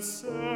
and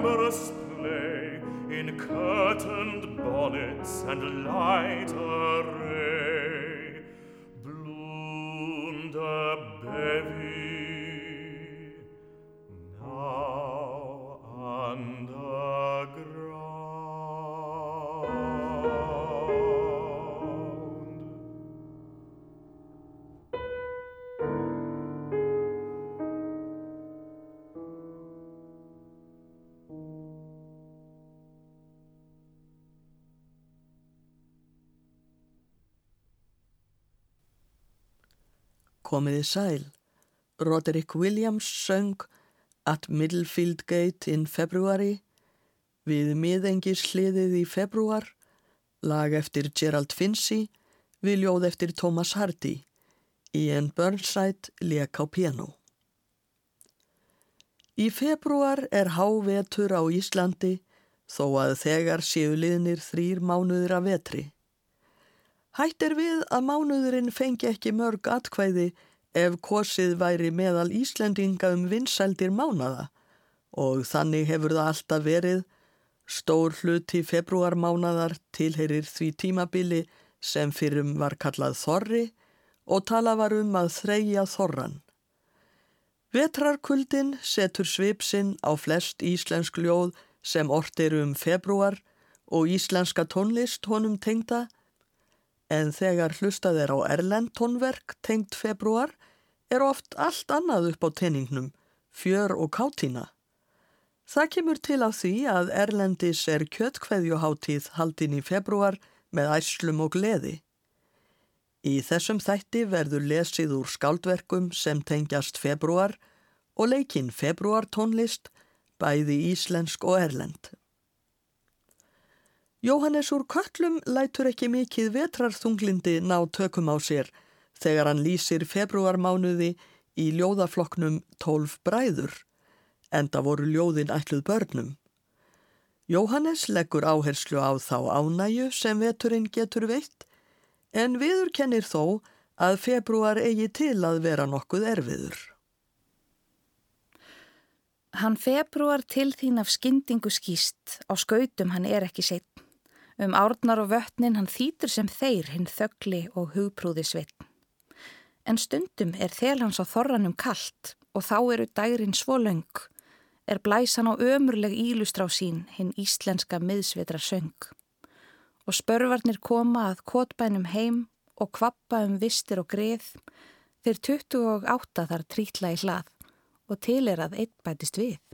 glamorous play in curtained bonnets and light. Komiði sæl. Roderick Williams söng At Middlefield Gate in February við miðengis hliðið í februar, lag eftir Gerald Finzi við ljóð eftir Thomas Hardy. Ian Burnside lék á piano. Í februar er hávetur á Íslandi þó að þegar séu liðnir þrýr mánuður af vetri. Hætt er við að mánuðurinn fengi ekki mörg atkvæði ef kosið væri meðal Íslendinga um vinsældir mánada og þannig hefur það alltaf verið stór hluti februarmánadar tilherir því tímabili sem fyrrum var kallað Þorri og tala var um að þreyja Þorran. Vetrarkuldin setur svipsinn á flest íslensk ljóð sem ort eru um februar og íslenska tónlist honum tengda en þegar hlustað er á erlend tónverk tengt februar er oft allt annað upp á tenningnum, fjör og kátína. Það kemur til af því að erlendis er kjötkveðjuháttíð haldin í februar með æslum og gleði. Í þessum þætti verður lesið úr skáldverkum sem tengjast februar og leikinn februartónlist bæði íslensk og erlend. Jóhannes úr köllum lætur ekki mikið vetrarþunglindi ná tökum á sér þegar hann lýsir februarmánuði í ljóðafloknum 12 bræður, enda voru ljóðin ætluð börnum. Jóhannes leggur áherslu á þá ánæju sem veturinn getur veitt, en viður kennir þó að februar eigi til að vera nokkuð erfiður. Hann februar til þín af skyndingu skýst, á skautum hann er ekki seitt. Um árnar og vötnin hann þýtur sem þeir hinn þöggli og hugprúði sveit. En stundum er þel hans á þorranum kallt og þá eru dærin svo laung, er blæsan á ömurleg ílustrá sín hinn íslenska miðsvetra söng. Og spörvarnir koma að kotbænum heim og kvappa um vistir og greið, þeir 28 þar trítla í hlað og til er að einn bætist við.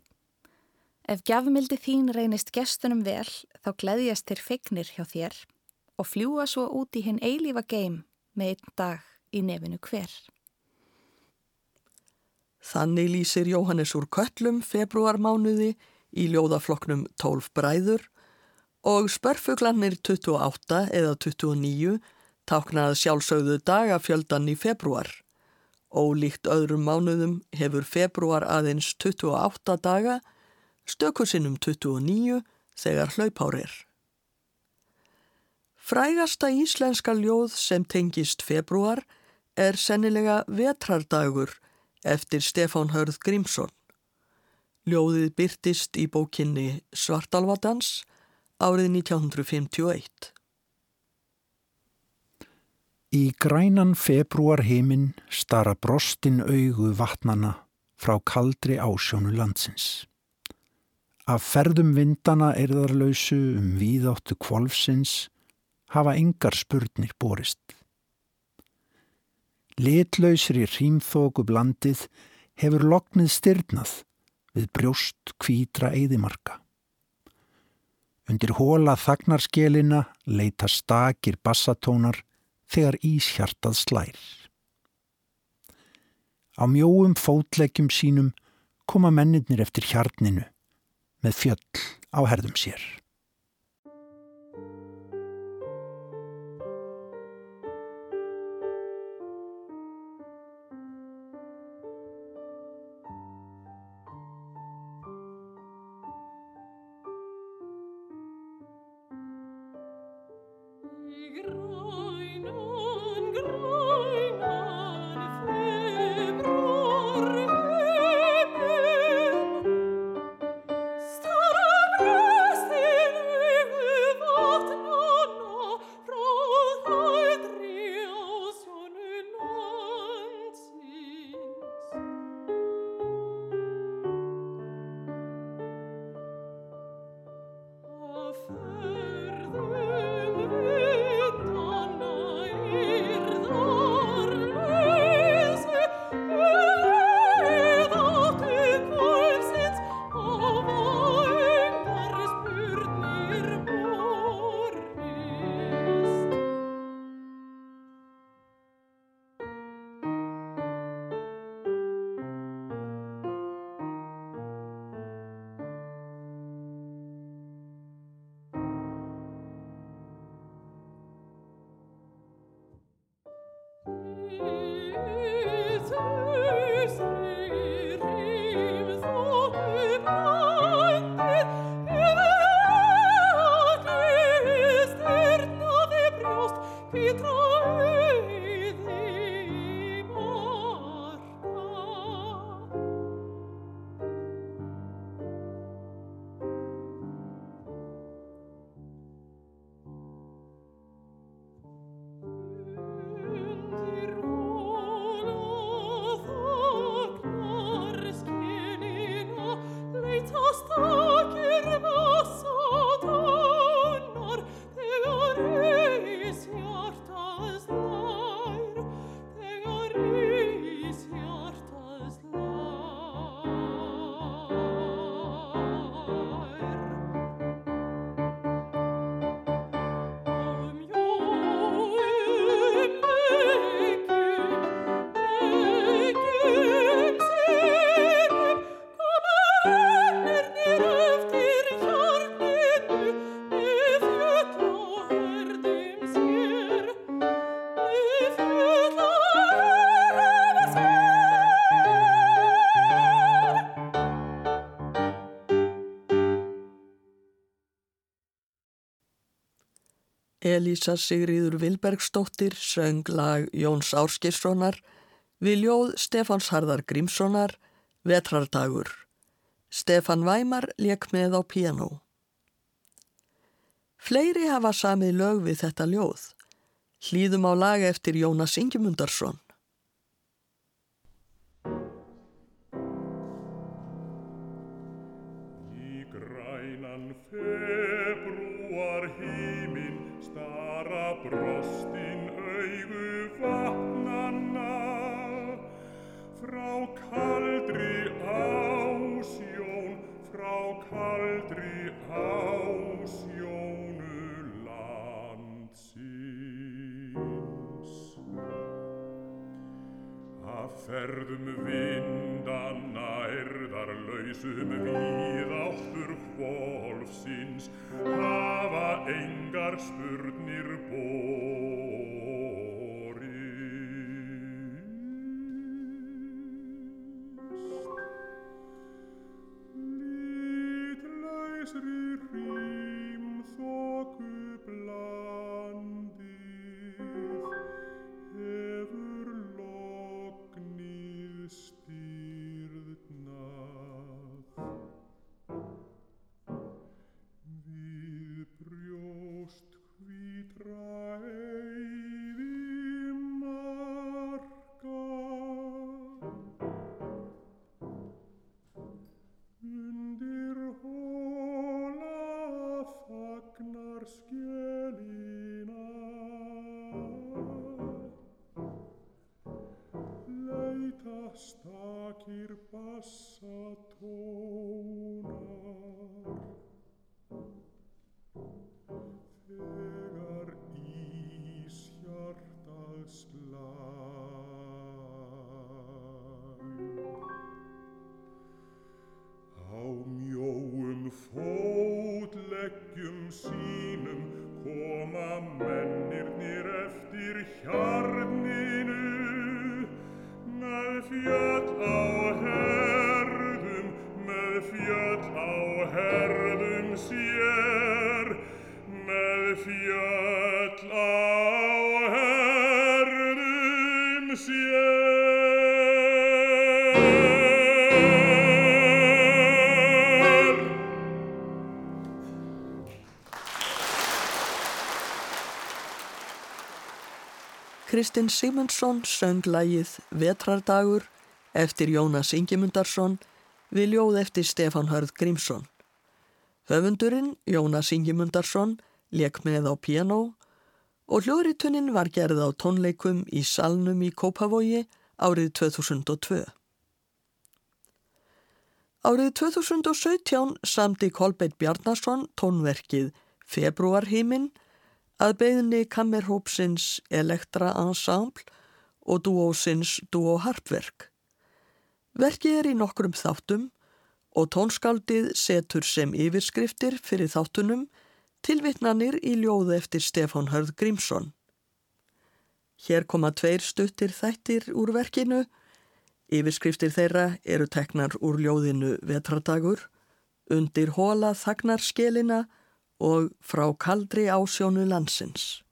Ef gjafmildi þín reynist gestunum vel þá gleðjast þér fegnir hjá þér og fljúa svo út í hinn eilífa geim með einn dag í nefinu hver. Þannig lýsir Jóhannes úr köllum februarmánuði í ljóðafloknum 12 bræður og spörfuglanir 28 eða 29 táknað sjálfsögðu dagafjöldan í februar. Ólíkt öðrum mánuðum hefur februar aðeins 28 daga, stökusinnum 29 þegar hlaupárir. Frægasta íslenska ljóð sem tengist februar er sennilega Vetrardagur eftir Stefán Hörð Grímsson. Ljóðið byrtist í bókinni Svartalvadans árið 1951. Í grænan februar heiminn stara brostin augu vatnana frá kaldri ásjónu landsins. Af ferðum vindana erðarlausu um víðáttu kvolfsins hafa engar spurnir borist. Litlausri rýmþóku blandið hefur loknið styrnað við brjóst kvítra eðimarka. Undir hóla þagnarskelina leita stakir bassatónar þegar íshjartað slær. Á mjóum fótleggjum sínum koma mennirnir eftir hjarninu með fjöll á herðum sér. Elísa Sigriður Vilbergsdóttir söng lag Jóns Árskissonar við ljóð Stefáns Harðar Grímssonar Vetrardagur Stefan Væmar leik með á piano. Fleiri hafa samið lög við þetta ljóð. Hlýðum á laga eftir Jónas Ingemundarsson. Ferðum vindanna erðar lausum við áttur hvolfsins hafa engar spurnir stakir bassa tónar. Þegar sér, með fjöll á herðum sér. Kristinn Simundsson söng lagið Vetrardagur eftir Jónas Ingemundarsson við ljóð eftir Stefán Hörð Grímsson. Höfundurinn, Jónas Ingemundarsson, leik með á piano og hljóðritunin var gerð á tónleikum í Salnum í Kópavogi árið 2002. Árið 2017 samti Kolbeitt Bjarnason tónverkið Februarhíminn að beðinni kammerhópsins Elektra Ensemble og duósins Duó Harpverk. Verkið er í nokkrum þáttum og tónskaldið setur sem yfirskriftir fyrir þáttunum tilvitnanir í ljóðu eftir Stefán Hörð Grímsson. Hér koma tveir stuttir þættir úr verkinu. Yfirskriftir þeirra eru teknar úr ljóðinu Vetradagur, undir hóla þagnarskelina og frá kaldri ásjónu landsins.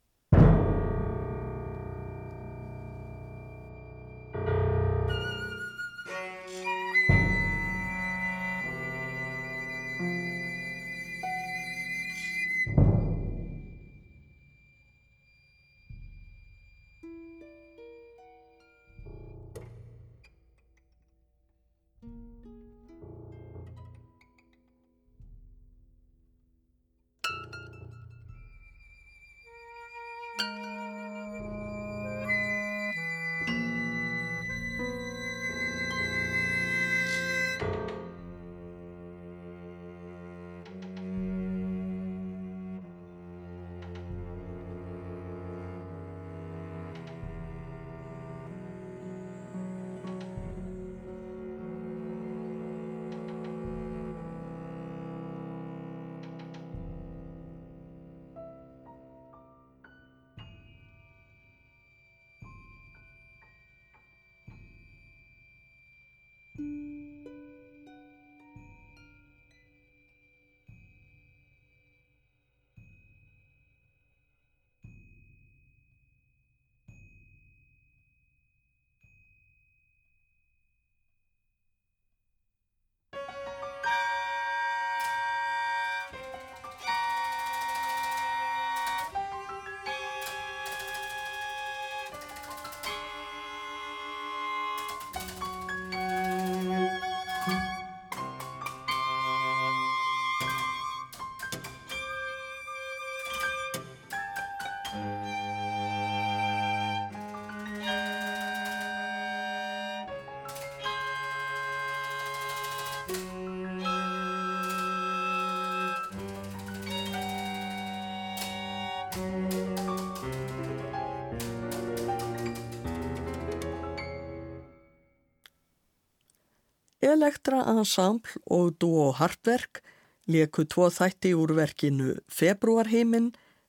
Elektra Ensemble og Duo Hartverk leku tvo þætti úr verkinu Februarheimin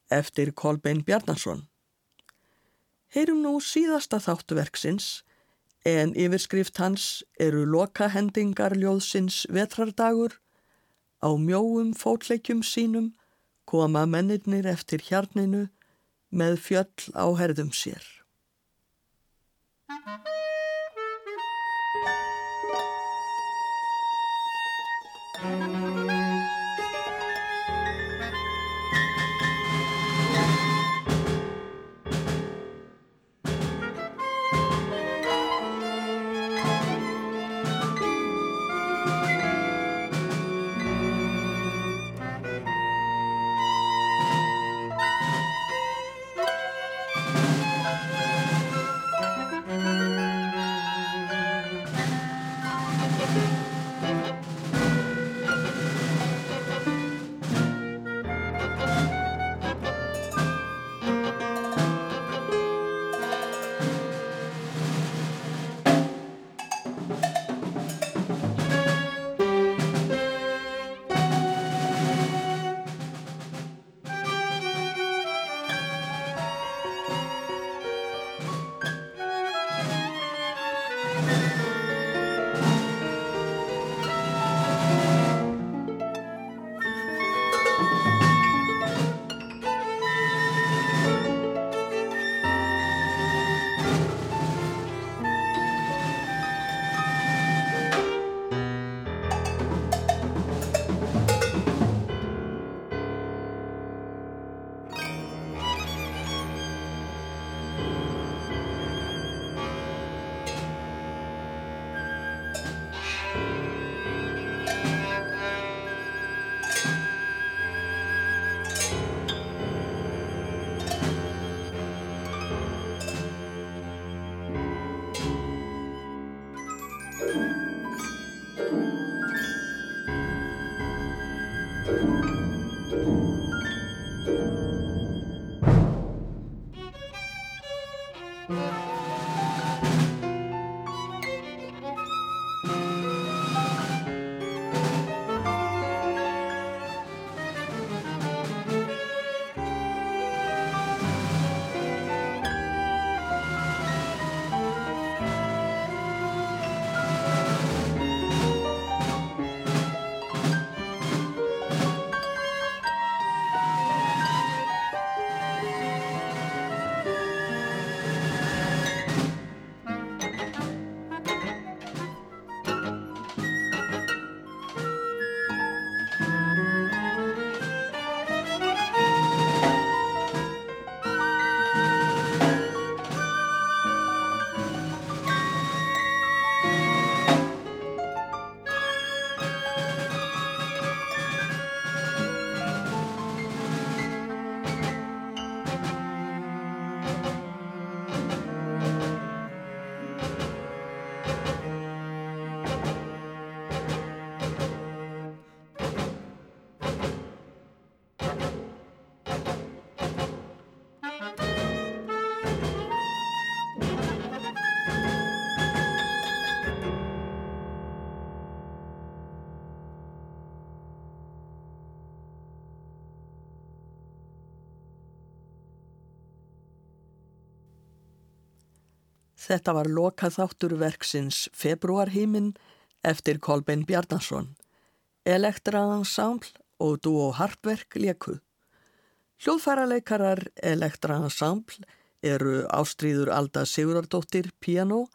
eftir Kolbein Bjarnason. Heyrum nú síðasta þáttuverksins en yfirskrift hans eru lokahendingar ljóðsins vetrardagur á mjóum fótleikjum sínum koma mennirnir eftir hjarninu með fjöll á herðum sér. Þetta var lokaþáttur verksins Februarhímin eftir Kolbein Bjarnason. Elektra Ensemble og Duo Harpverk leku. Hljóðfæraleikarar Elektra Ensemble eru Ástríður Alda Sigurardóttir piano,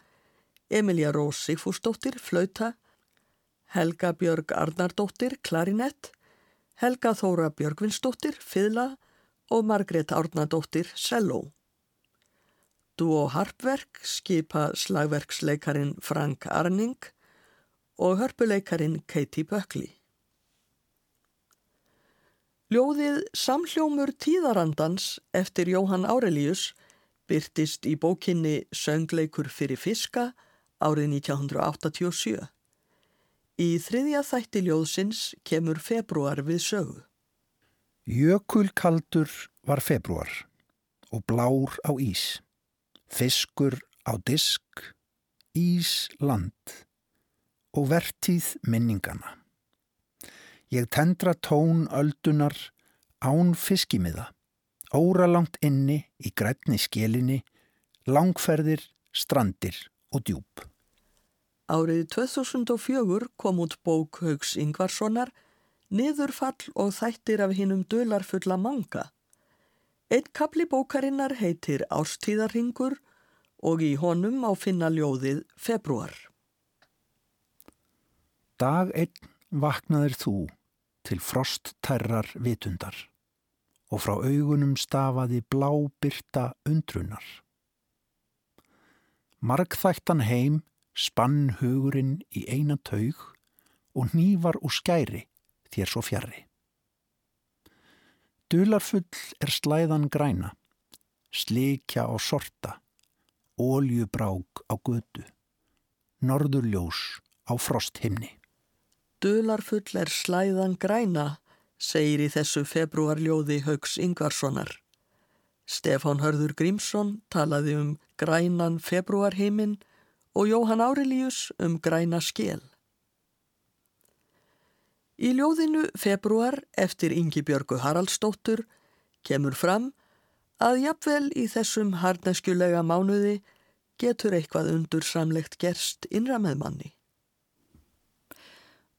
Emilia Rós Sigfúsdóttir flauta, Helga Björg Arnardóttir klarinett, Helga Þóra Björgvinsdóttir fiðla og Margrét Árnardóttir selló. Duo Harpverk skipa slagverksleikarin Frank Arning og hörpuleikarin Katie Buckley. Ljóðið Samhljómur tíðarandans eftir Jóhann Árelíus byrtist í bókinni Söngleikur fyrir fiska árið 1987. Í þriðja þætti ljóðsins kemur februar við sögu. Jökulkaldur var februar og blár á ís fiskur á disk, ís land og vertíð minningana. Ég tendra tón öldunar án fiskimiða, óralangt inni í grætni skelinni, langferðir, strandir og djúb. Árið 2004 kom út bók Haugs Ingvarssonar, Niðurfall og þættir af hinnum dölarfulla manga. Eitt kapli bókarinnar heitir Árstíðarhingur og í honum á finna ljóðið Februar. Dag einn vaknaðir þú til frosttærrar vitundar og frá augunum stafaði blá byrta undrunar. Markþættan heim spann hugurinn í eina taug og nývar úr skæri þér svo fjarrri. Dularfull er slæðan græna, slikja á sorta, óljubrág á götu, norðurljós á frosthimni. Dularfull er slæðan græna, segir í þessu februarljóði Haugs Ingvarssonar. Stefán Hörður Grímsson talaði um grænan februarheiminn og Jóhann Árelíus um græna skél. Í ljóðinu februar eftir Ingi Björgu Haraldsdóttur kemur fram að jafnvel í þessum harneskjulega mánuði getur eitthvað undursamlegt gerst innra með manni.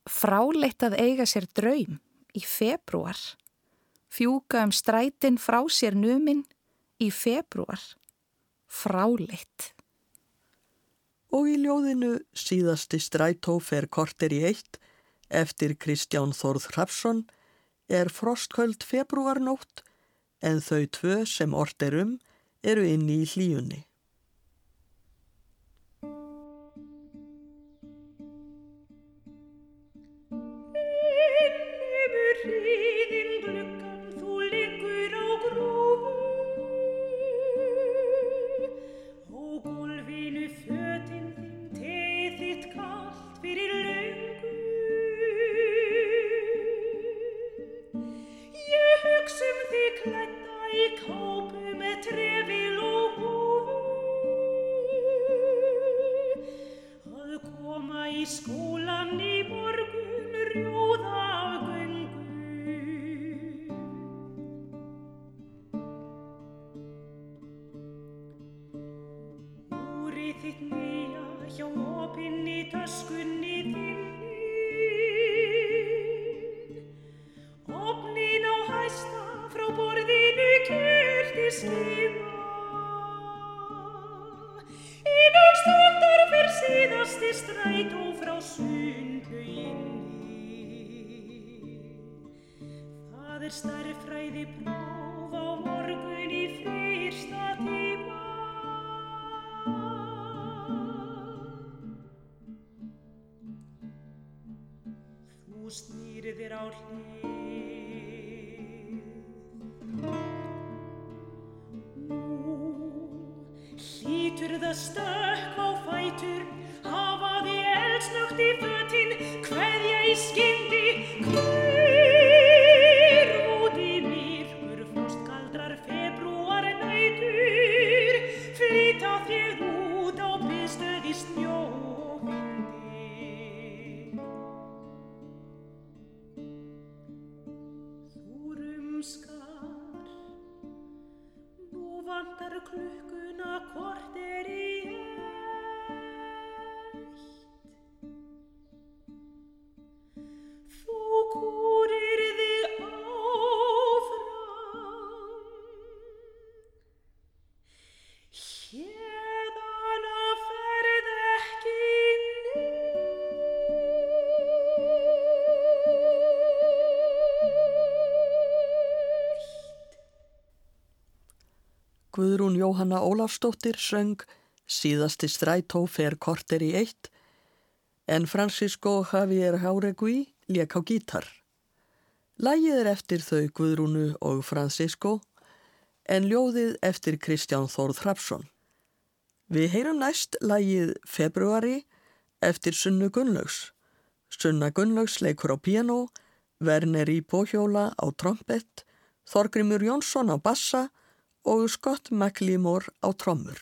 Fráleitt að eiga sér draum í februar, fjúka um strætin frá sér numin í februar, fráleitt. Og í ljóðinu síðasti strætó fer korter í eitt eftir Kristján Þórð Hrafsson er frostköld februarnótt en þau tvö sem ort er um eru inni í hlíunni. school. stærfræði brá Guðrún Jóhanna Ólafstóttir söng síðasti strætó fer korter í eitt en Francisco Javier Jauregui lék á gítar. Lægið er eftir þau Guðrúnu og Francisco en ljóðið eftir Kristján Þórð Hrapsson. Við heyrum næst lægið Februari eftir Sunnu Gunnlaugs. Sunna Gunnlaugs leikur á piano, Werner í bóhjóla á trompett, Þorgrimur Jónsson á bassa og Scott McLemore á trommur.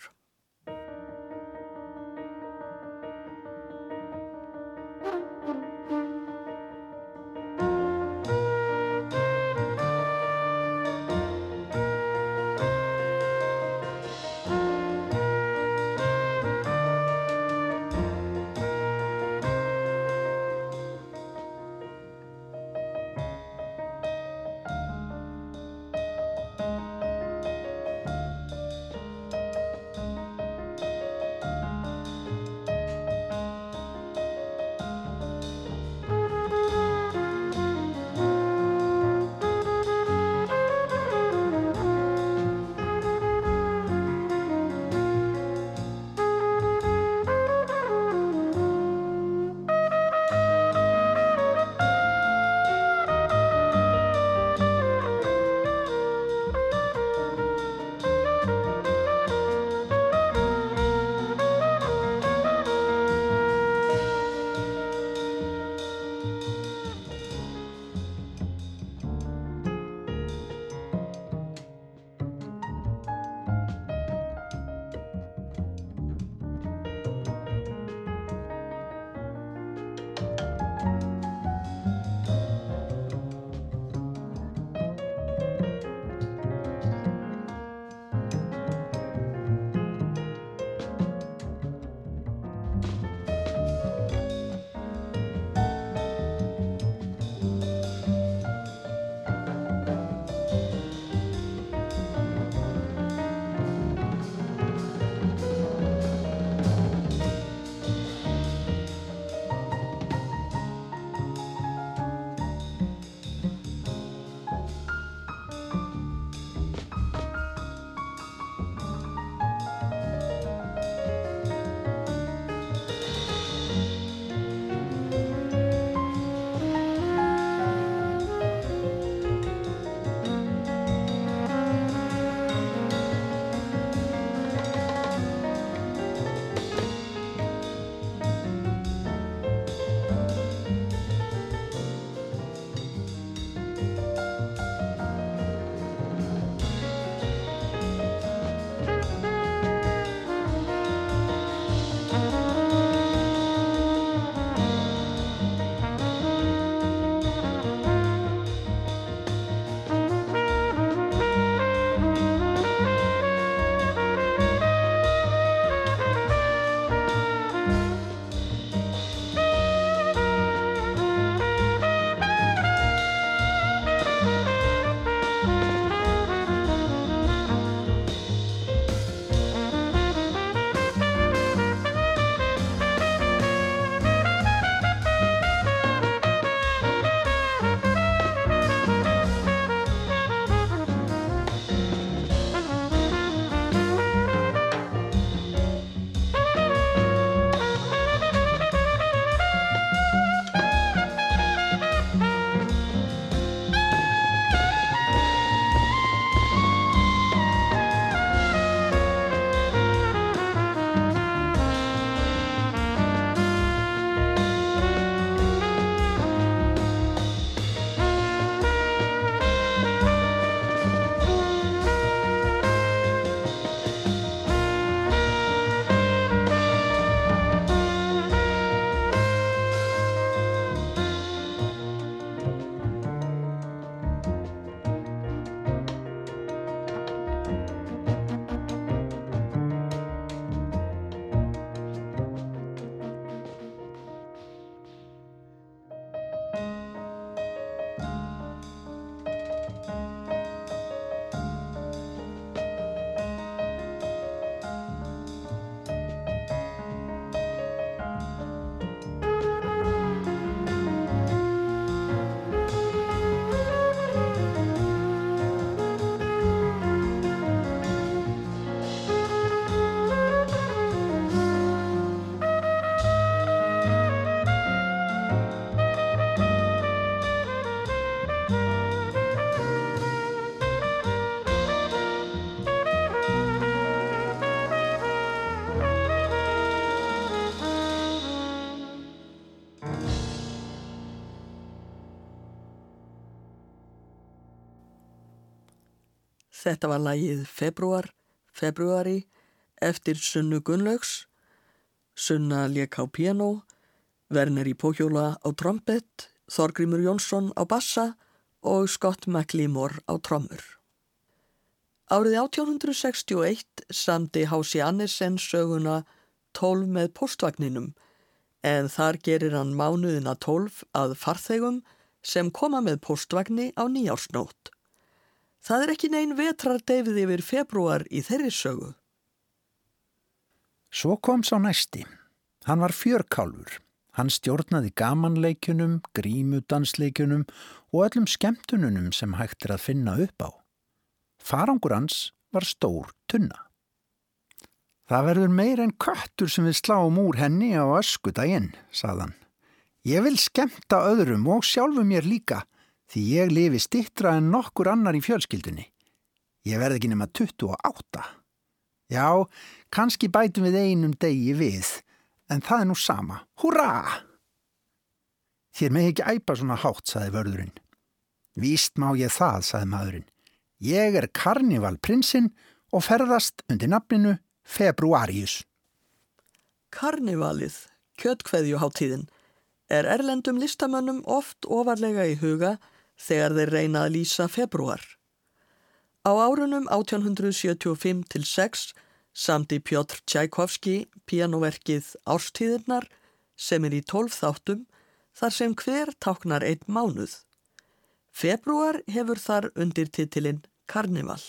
Þetta var lagið Februar, Februari eftir Sunnu Gunnlaugs, Sunna lék á piano, Werner í póhjóla á trombett, Þorgrimur Jónsson á bassa og Scott McLemore á trommur. Árið 1861 samti Hási Annesen söguna 12 með postvagninum en þar gerir hann mánuðina 12 að farþegum sem koma með postvagni á nýjársnót. Það er ekki neyn vetrar deyfið yfir februar í þeirri sögu. Svo kom sá næsti. Hann var fjörkálfur. Hann stjórnaði gamanleikunum, grímudansleikunum og öllum skemmtununum sem hægt er að finna upp á. Farangur hans var stór tunna. Það verður meir en köttur sem við sláum úr henni á öskudaginn, saðan. Ég vil skemmta öðrum og sjálfu mér líka því ég lifi stittra en nokkur annar í fjölskyldunni. Ég verð ekki nema 28. Já, kannski bætum við einum degi við, en það er nú sama. Húra! Þér með ekki æpa svona hátt, saði vörðurinn. Víst má ég það, saði maðurinn. Ég er karnivalprinsinn og ferðast undir nafninu Februarius. Karnivalið, kjötkveðjuháttíðin, er erlendum listamönnum oft ofarlega í huga þegar þeir reyna að lýsa februar. Á árunum 1875 til 6 samti Pjótr Tchaikovski pianoverkið Árstíðirnar sem er í 12 þáttum þar sem hver táknar einn mánuð. Februar hefur þar undir titilinn Karnival.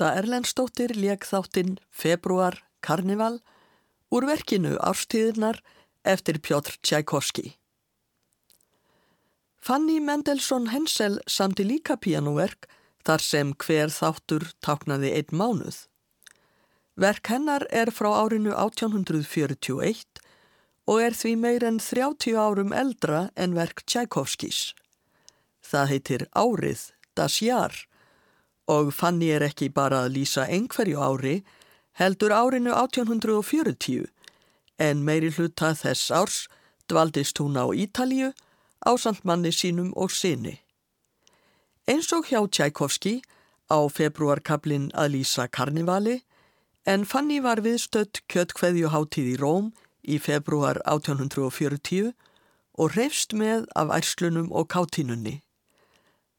Edda Erlendstóttir leik þáttinn Februar Karnival úr verkinu Árstíðirnar eftir Pjótr Tchaikovski. Fanny Mendelssohn Hensel samti líka píanúverk þar sem hver þáttur táknaði einn mánuð. Verk hennar er frá árinu 1841 og er því meir en 30 árum eldra en verk Tchaikovskis. Það heitir Árið, Das Jaar og Fanny er ekki bara að lýsa einhverju ári, heldur árinu 1840 en meiri hluta þess árs dvaldist hún á Ítalju á sandmanni sínum og sinni. Eins og hjá Tchaikovski á februarkablin að lýsa karnivali en Fanny var viðstött kjöttkveðjuháttíð í Róm í februar 1840 og reyfst með af ærslunum og kátínunni.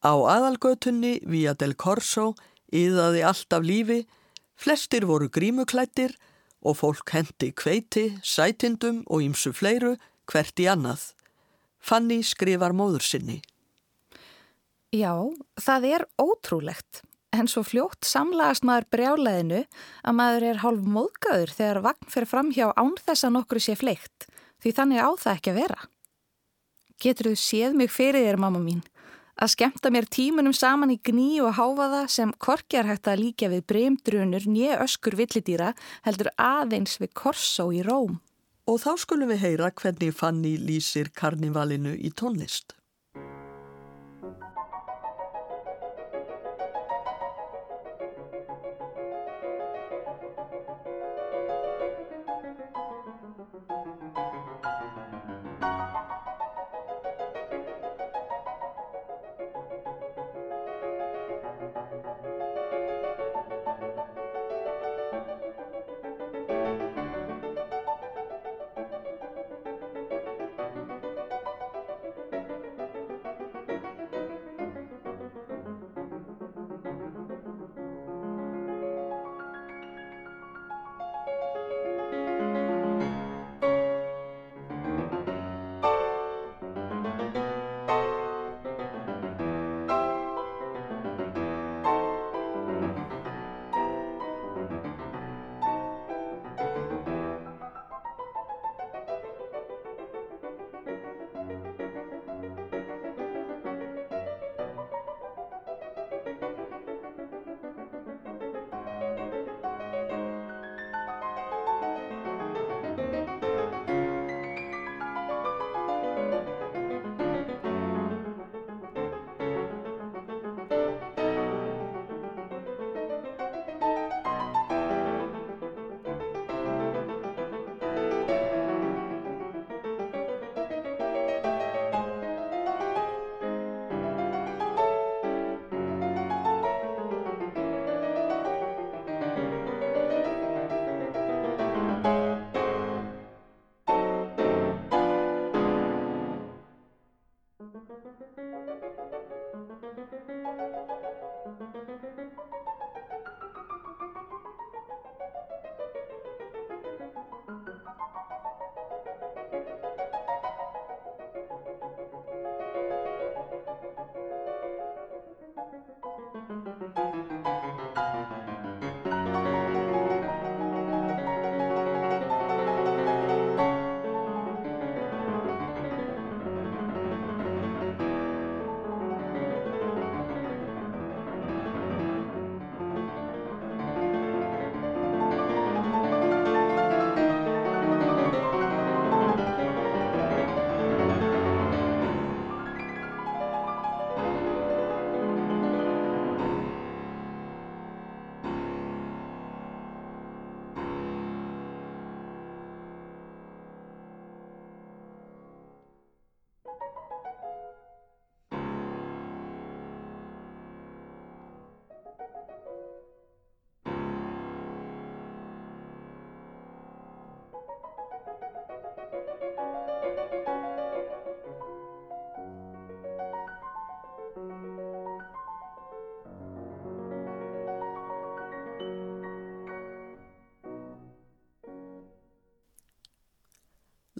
Á aðalgötunni Via del Corso yðaði allt af lífi, flestir voru grímuklættir og fólk hendi kveiti, sætindum og ýmsu fleiru hvert í annað. Fanny skrifar móður sinni. Já, það er ótrúlegt, en svo fljótt samlagast maður brjáleðinu að maður er hálf móðgæður þegar vagn fyrir fram hjá án þess að nokkru sé fleikt, því þannig á það ekki að vera. Getur þú séð mig fyrir þér, mamma mín? Að skemta mér tímunum saman í gní og háfaða sem korkjar hægt að líka við breymdrunur nýja öskur villidýra heldur aðeins við Korsó í Róm. Og þá skulum við heyra hvernig Fanny lýsir karnivalinu í tónlist.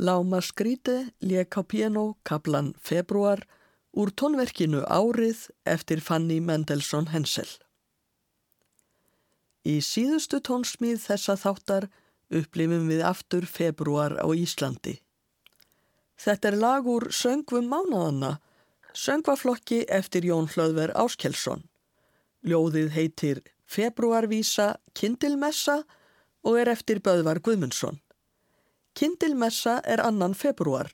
Láma skríti lék á piano kaplan februar úr tónverkinu Árið eftir Fanny Mendelssohn Hensel. Í síðustu tónsmíð þessa þáttar upplifum við aftur februar á Íslandi. Þetta er lag úr Söngvum mánaðanna, söngvaflokki eftir Jón Hlöðver Áskelsson. Ljóðið heitir Februarvísa Kindilmessa og er eftir Böðvar Guðmundsson. Kindilmessa er annan februar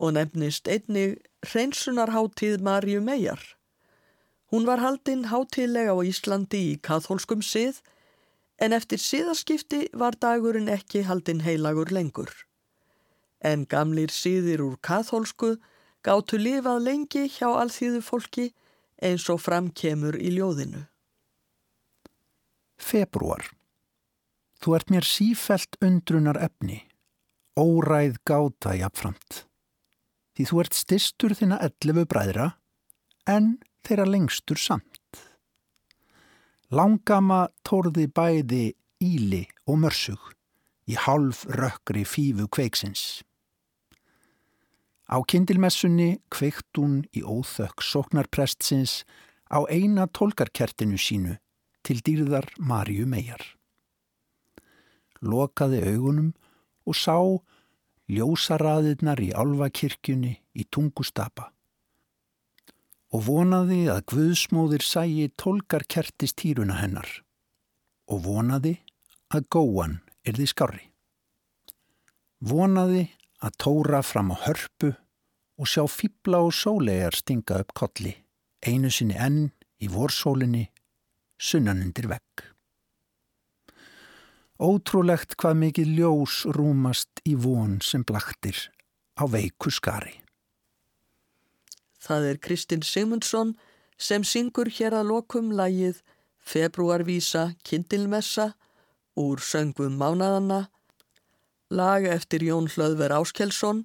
og nefnist einnig hreinsunarháttíð Marju Mejar. Hún var haldinn háttíðlega á Íslandi í katholskum sið en eftir síðaskipti var dagurinn ekki haldinn heilagur lengur. En gamlir síðir úr katholsku gáttu lifað lengi hjá alþýðu fólki eins og framkemur í ljóðinu. Februar Þú ert mér sífelt undrunar efni, óræð gáta jafnframt. Því þú ert styrstur þina ellefu bræðra, en þeirra lengstur samt. Langama tórði bæði íli og mörsug í half rökkri fífu kveiksins. Á kindilmessunni kveikt hún í óþökk sóknarprestsins á eina tólkarkertinu sínu til dýrðar Marju Mejar lokaði augunum og sá ljósaraðirnar í álvakirkjunni í tungustapa og vonaði að Guðsmóðir sæi tólkar kertist týruna hennar og vonaði að góan er því skári. Vonaði að tóra fram á hörpu og sjá fýbla og sólegar stinga upp kolli, einu sinni enn í vorsólinni, sunnanundir vegg. Ótrúlegt hvað mikið ljós rúmast í von sem blaktir á veiku skari. Það er Kristinn Sigmundsson sem syngur hér að lokum lægið Februarvísa Kindilmessa úr söngum Mánaðanna, lag eftir Jón Hlöðver Áskelsson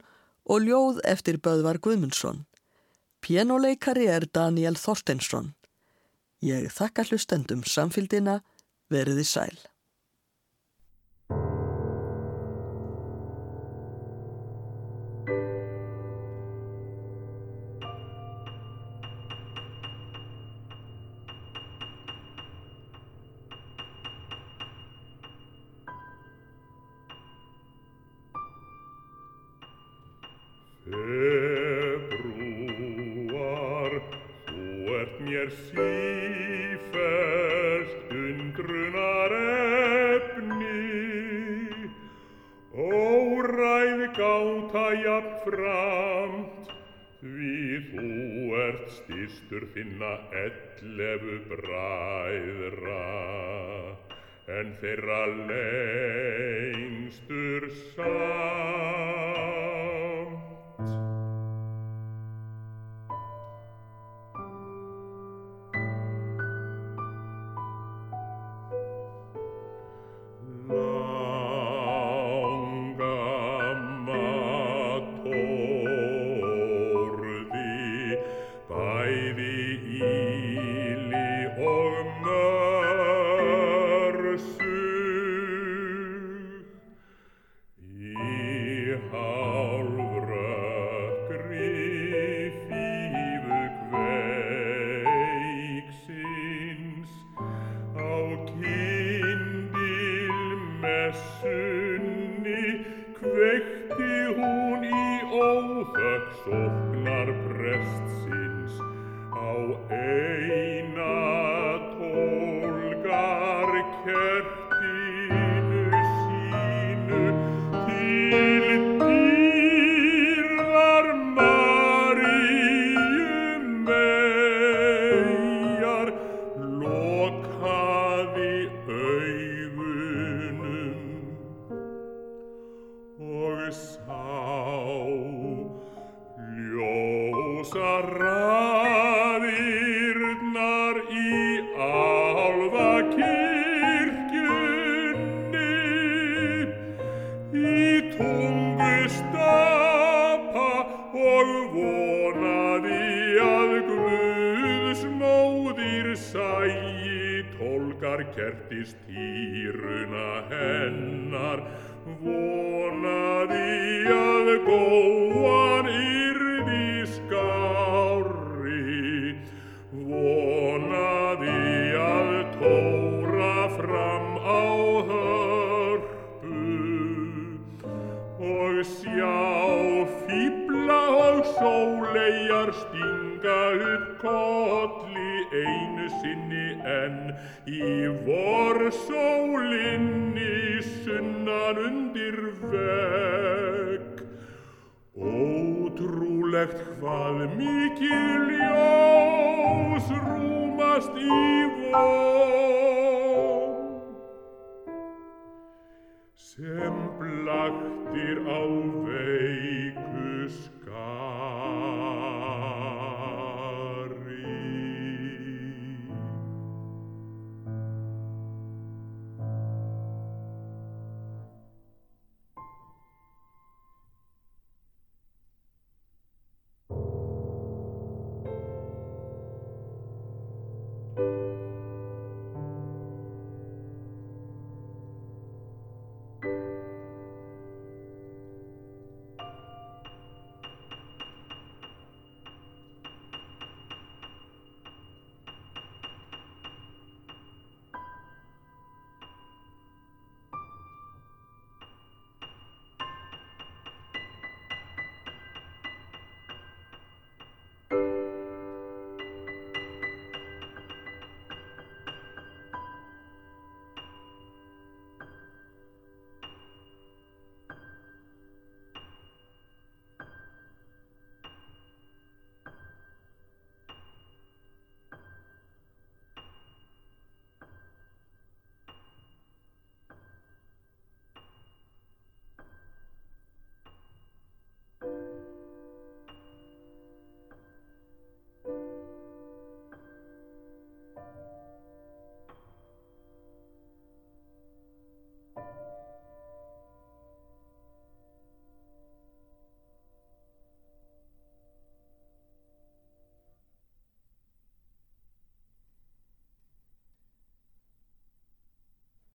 og ljóð eftir Böðvar Guðmundsson. Pianoleikari er Daniel Þorstensson. Ég þakka hlustendum samfildina, veriði sæl. Gáta jafnframt, því þú ert styrstur þinna ellefu bræðra, en þeirra lengstur samt. Kertist